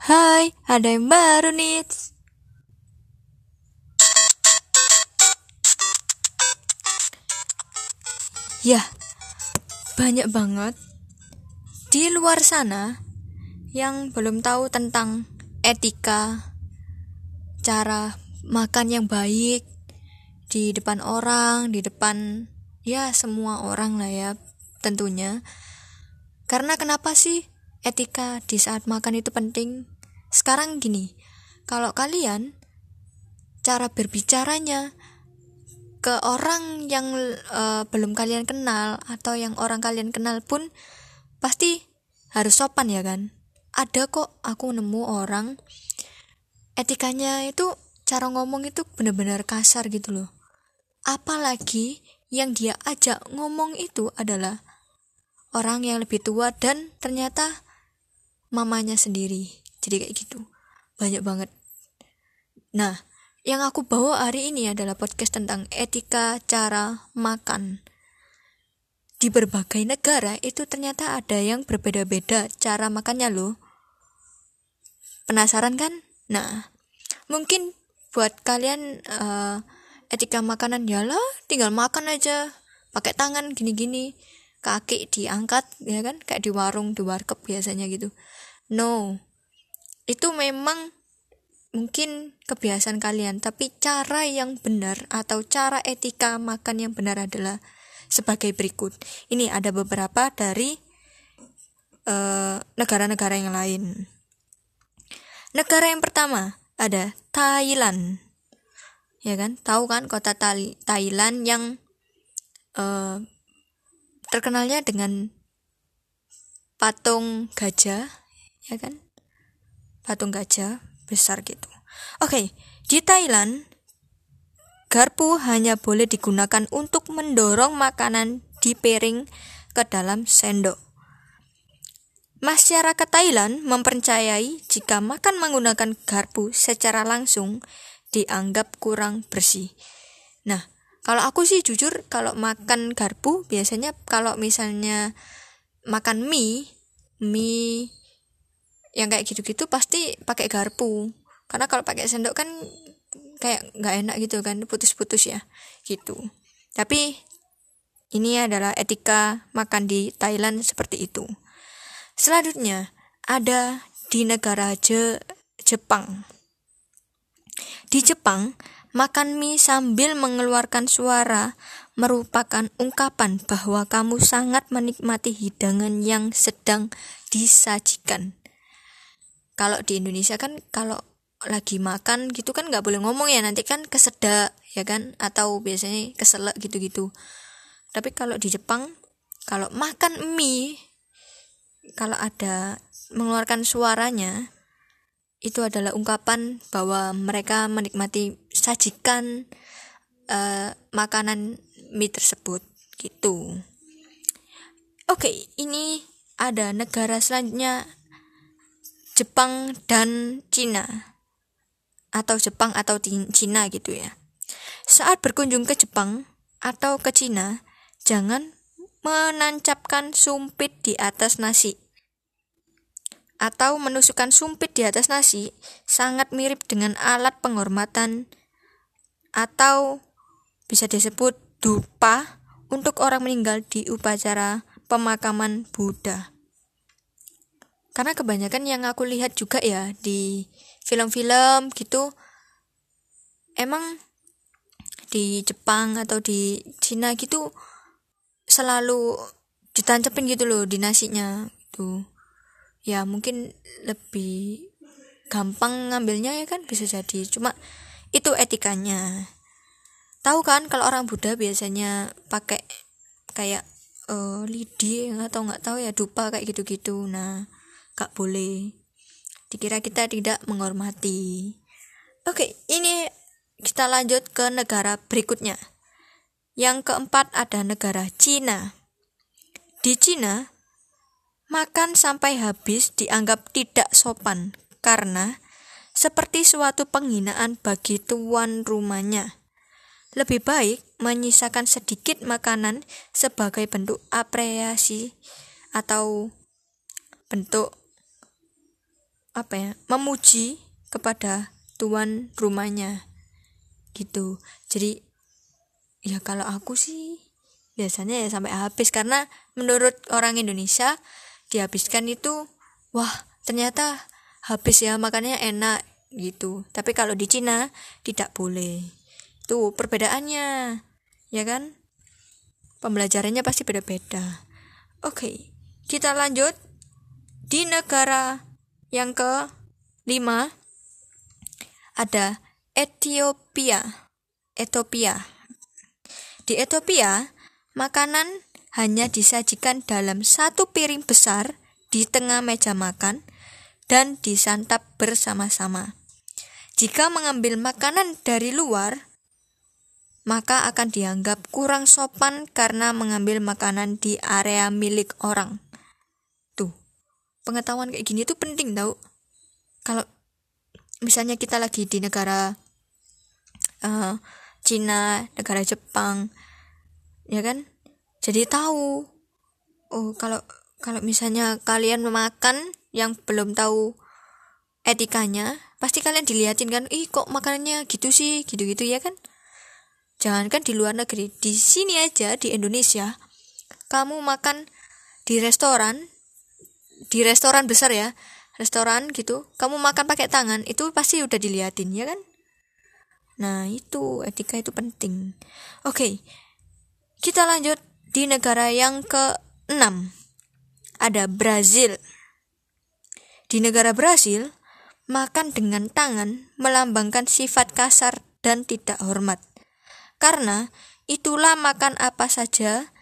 Hai, ada yang baru nih. Ya, banyak banget di luar sana yang belum tahu tentang etika, cara makan yang baik di depan orang, di depan ya semua orang lah ya tentunya. Karena kenapa sih etika di saat makan itu penting? Sekarang gini, kalau kalian cara berbicaranya ke orang yang uh, belum kalian kenal atau yang orang kalian kenal pun pasti harus sopan ya kan ada kok aku nemu orang etikanya itu cara ngomong itu benar-benar kasar gitu loh apalagi yang dia ajak ngomong itu adalah orang yang lebih tua dan ternyata mamanya sendiri jadi kayak gitu banyak banget nah yang aku bawa hari ini adalah podcast tentang etika cara makan. Di berbagai negara itu ternyata ada yang berbeda-beda cara makannya loh. Penasaran kan? Nah, mungkin buat kalian uh, etika makanan ya lah, tinggal makan aja pakai tangan gini-gini, kaki diangkat ya kan, kayak di warung, di warkep biasanya gitu. No, itu memang mungkin kebiasaan kalian, tapi cara yang benar atau cara etika makan yang benar adalah sebagai berikut. Ini ada beberapa dari eh, negara-negara uh, yang lain. Negara yang pertama ada Thailand, ya kan? Tahu kan kota Thailand yang uh, terkenalnya dengan patung gajah, ya kan? Patung gajah besar gitu. Oke, di Thailand garpu hanya boleh digunakan untuk mendorong makanan di piring ke dalam sendok. Masyarakat Thailand mempercayai jika makan menggunakan garpu secara langsung dianggap kurang bersih. Nah, kalau aku sih jujur kalau makan garpu biasanya kalau misalnya makan mie, mie yang kayak gitu-gitu pasti pakai garpu. Karena kalau pakai sendok kan kayak nggak enak gitu kan putus-putus ya gitu. Tapi ini adalah etika makan di Thailand seperti itu. Selanjutnya ada di negara Je Jepang. Di Jepang makan mie sambil mengeluarkan suara merupakan ungkapan bahwa kamu sangat menikmati hidangan yang sedang disajikan kalau di Indonesia kan kalau lagi makan gitu kan nggak boleh ngomong ya nanti kan kesedak ya kan? Atau biasanya keselak gitu-gitu. Tapi kalau di Jepang kalau makan mie kalau ada mengeluarkan suaranya itu adalah ungkapan bahwa mereka menikmati sajikan uh, makanan mie tersebut gitu. Oke ini ada negara selanjutnya Jepang dan Cina atau Jepang atau Cina gitu ya. Saat berkunjung ke Jepang atau ke Cina, jangan menancapkan sumpit di atas nasi. Atau menusukkan sumpit di atas nasi sangat mirip dengan alat penghormatan atau bisa disebut dupa untuk orang meninggal di upacara pemakaman Buddha karena kebanyakan yang aku lihat juga ya di film-film gitu emang di Jepang atau di Cina gitu selalu ditancapin gitu loh di nasinya tuh ya mungkin lebih gampang ngambilnya ya kan bisa jadi. Cuma itu etikanya. Tahu kan kalau orang Buddha biasanya pakai kayak uh, lidi atau nggak tahu ya dupa kayak gitu-gitu. Nah gak boleh. Dikira kita tidak menghormati. Oke ini kita lanjut ke negara berikutnya. Yang keempat ada negara Cina. Di Cina makan sampai habis dianggap tidak sopan karena seperti suatu penghinaan bagi tuan rumahnya. Lebih baik menyisakan sedikit makanan sebagai bentuk apresiasi atau bentuk apa ya memuji kepada tuan rumahnya gitu. Jadi ya kalau aku sih biasanya ya sampai habis. Karena menurut orang Indonesia dihabiskan itu wah ternyata habis ya makannya enak gitu. Tapi kalau di Cina tidak boleh. Tuh perbedaannya ya kan? Pembelajarannya pasti beda-beda. Oke kita lanjut. Di negara yang ke lima ada Ethiopia Ethiopia di Ethiopia makanan hanya disajikan dalam satu piring besar di tengah meja makan dan disantap bersama-sama. Jika mengambil makanan dari luar, maka akan dianggap kurang sopan karena mengambil makanan di area milik orang. Pengetahuan kayak gini tuh penting tau. Kalau misalnya kita lagi di negara uh, Cina, negara Jepang, ya kan? Jadi tahu. Oh, kalau kalau misalnya kalian memakan yang belum tahu etikanya, pasti kalian dilihatin kan ih kok makanannya gitu sih gitu-gitu ya kan jangankan di luar negeri di sini aja di Indonesia kamu makan di restoran di restoran besar ya restoran gitu kamu makan pakai tangan itu pasti udah diliatin ya kan? Nah itu etika itu penting. Oke kita lanjut di negara yang ke enam ada Brazil. Di negara Brazil makan dengan tangan melambangkan sifat kasar dan tidak hormat. Karena itulah makan apa saja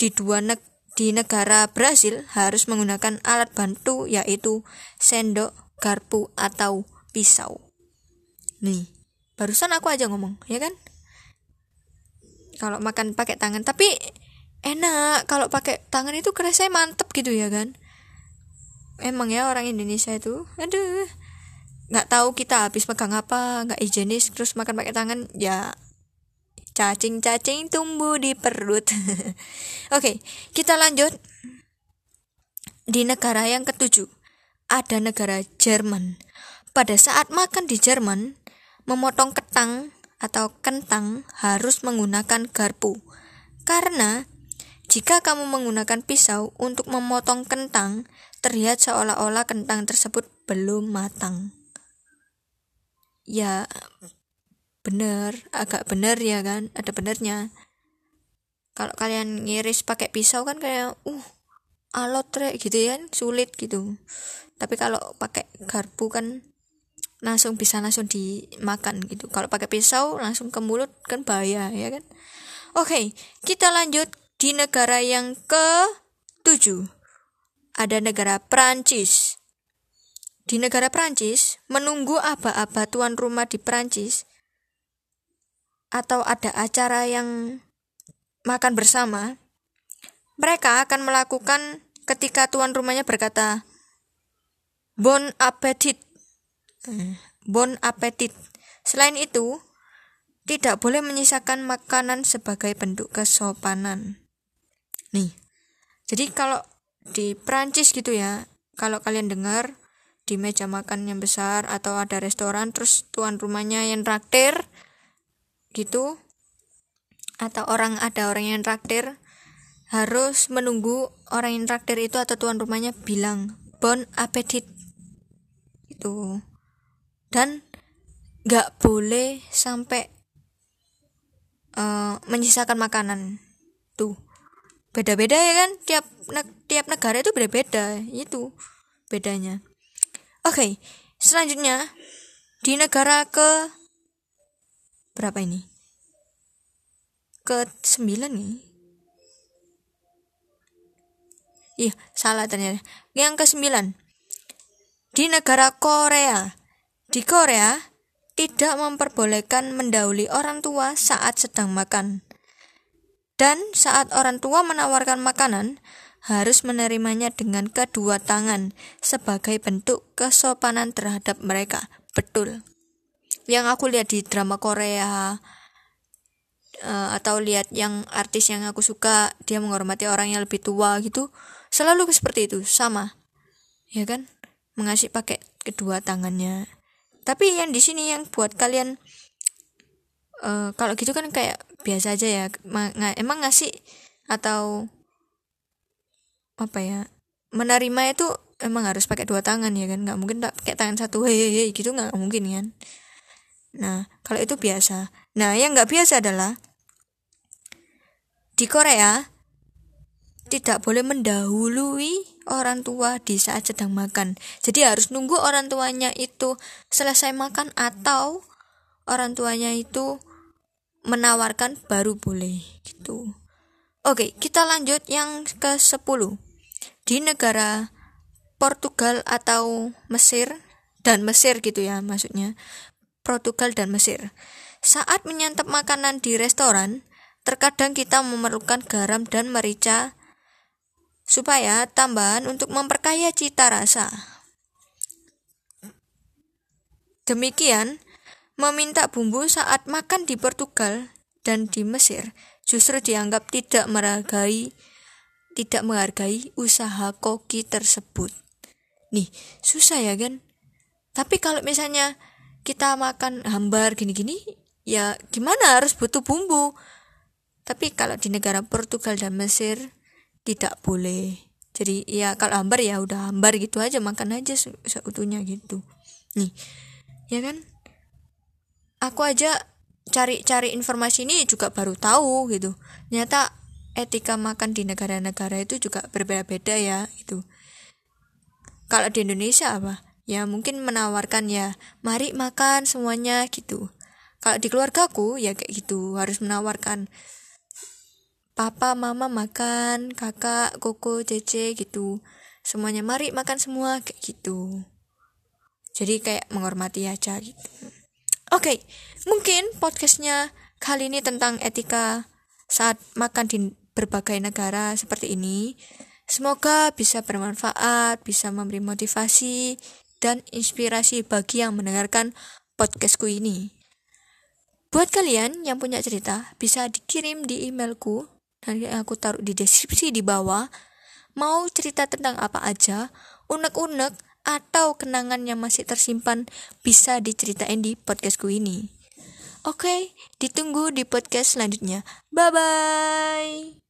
di dua neg di negara Brasil harus menggunakan alat bantu yaitu sendok, garpu atau pisau. Nih, barusan aku aja ngomong, ya kan? Kalau makan pakai tangan, tapi enak kalau pakai tangan itu kerasa mantep gitu ya kan? emang ya orang Indonesia itu aduh nggak tahu kita habis pegang apa nggak higienis terus makan pakai tangan ya cacing-cacing tumbuh di perut. Oke okay, kita lanjut. Di negara yang ketujuh ada negara Jerman. Pada saat makan di Jerman memotong ketang atau kentang harus menggunakan garpu. Karena jika kamu menggunakan pisau untuk memotong kentang, terlihat seolah-olah kentang tersebut belum matang. Ya, bener, agak bener ya kan, ada benernya. Kalau kalian ngiris pakai pisau kan kayak, uh, alot rek gitu ya, sulit gitu. Tapi kalau pakai garpu kan langsung bisa langsung dimakan gitu. Kalau pakai pisau langsung ke mulut kan bahaya ya kan. Oke, kita lanjut di negara yang ke-7 ada negara Prancis. Di negara Prancis, menunggu aba-aba tuan rumah di Prancis atau ada acara yang makan bersama, mereka akan melakukan ketika tuan rumahnya berkata, Bon appetit. Eh, bon appetit. Selain itu, tidak boleh menyisakan makanan sebagai bentuk kesopanan. Nih. Jadi kalau di Prancis gitu ya, kalau kalian dengar di meja makan yang besar atau ada restoran terus tuan rumahnya yang traktir gitu atau orang ada orang yang traktir harus menunggu orang yang traktir itu atau tuan rumahnya bilang bon appetit. Itu dan nggak boleh sampai uh, menyisakan makanan. Tuh. Beda-beda ya kan? Tiap ne tiap negara itu beda-beda itu bedanya. Oke okay, selanjutnya di negara ke berapa ini? Ke sembilan nih. Iya salah ternyata. Yang ke sembilan di negara Korea. Di Korea tidak memperbolehkan mendahului orang tua saat sedang makan. Dan saat orang tua menawarkan makanan, harus menerimanya dengan kedua tangan sebagai bentuk kesopanan terhadap mereka. Betul. Yang aku lihat di drama Korea uh, atau lihat yang artis yang aku suka, dia menghormati orang yang lebih tua gitu, selalu seperti itu, sama. Ya kan? mengasih pakai kedua tangannya tapi yang di sini yang buat kalian uh, kalau gitu kan kayak biasa aja ya emang ngasih atau apa ya menerima itu emang harus pakai dua tangan ya kan nggak mungkin tak pakai tangan satu hei gitu nggak mungkin kan nah kalau itu biasa nah yang nggak biasa adalah di Korea tidak boleh mendahului orang tua di saat sedang makan. Jadi harus nunggu orang tuanya itu selesai makan atau orang tuanya itu menawarkan baru boleh gitu. Oke, kita lanjut yang ke-10. Di negara Portugal atau Mesir dan Mesir gitu ya maksudnya. Portugal dan Mesir. Saat menyantap makanan di restoran, terkadang kita memerlukan garam dan merica supaya tambahan untuk memperkaya cita rasa. Demikian, meminta bumbu saat makan di Portugal dan di Mesir justru dianggap tidak menghargai tidak menghargai usaha koki tersebut. Nih, susah ya kan? Tapi kalau misalnya kita makan hambar gini-gini, ya gimana harus butuh bumbu. Tapi kalau di negara Portugal dan Mesir, tidak boleh. Jadi ya kalau hambar ya udah hambar gitu aja makan aja se seutuhnya gitu. Nih ya kan? Aku aja cari-cari informasi ini juga baru tahu gitu. Ternyata etika makan di negara-negara itu juga berbeda-beda ya gitu. Kalau di Indonesia apa ya mungkin menawarkan ya mari makan semuanya gitu. Kalau di keluargaku ya kayak gitu harus menawarkan. Papa mama makan kakak koko cece gitu. Semuanya mari makan semua kayak gitu. Jadi kayak menghormati aja gitu. Oke okay, mungkin podcastnya kali ini tentang etika saat makan di berbagai negara seperti ini. Semoga bisa bermanfaat bisa memberi motivasi dan inspirasi bagi yang mendengarkan podcastku ini. Buat kalian yang punya cerita, bisa dikirim di emailku nanti aku taruh di deskripsi di bawah. Mau cerita tentang apa aja unek-unek atau kenangan yang masih tersimpan bisa diceritain di podcastku ini. Oke ditunggu di podcast selanjutnya. Bye bye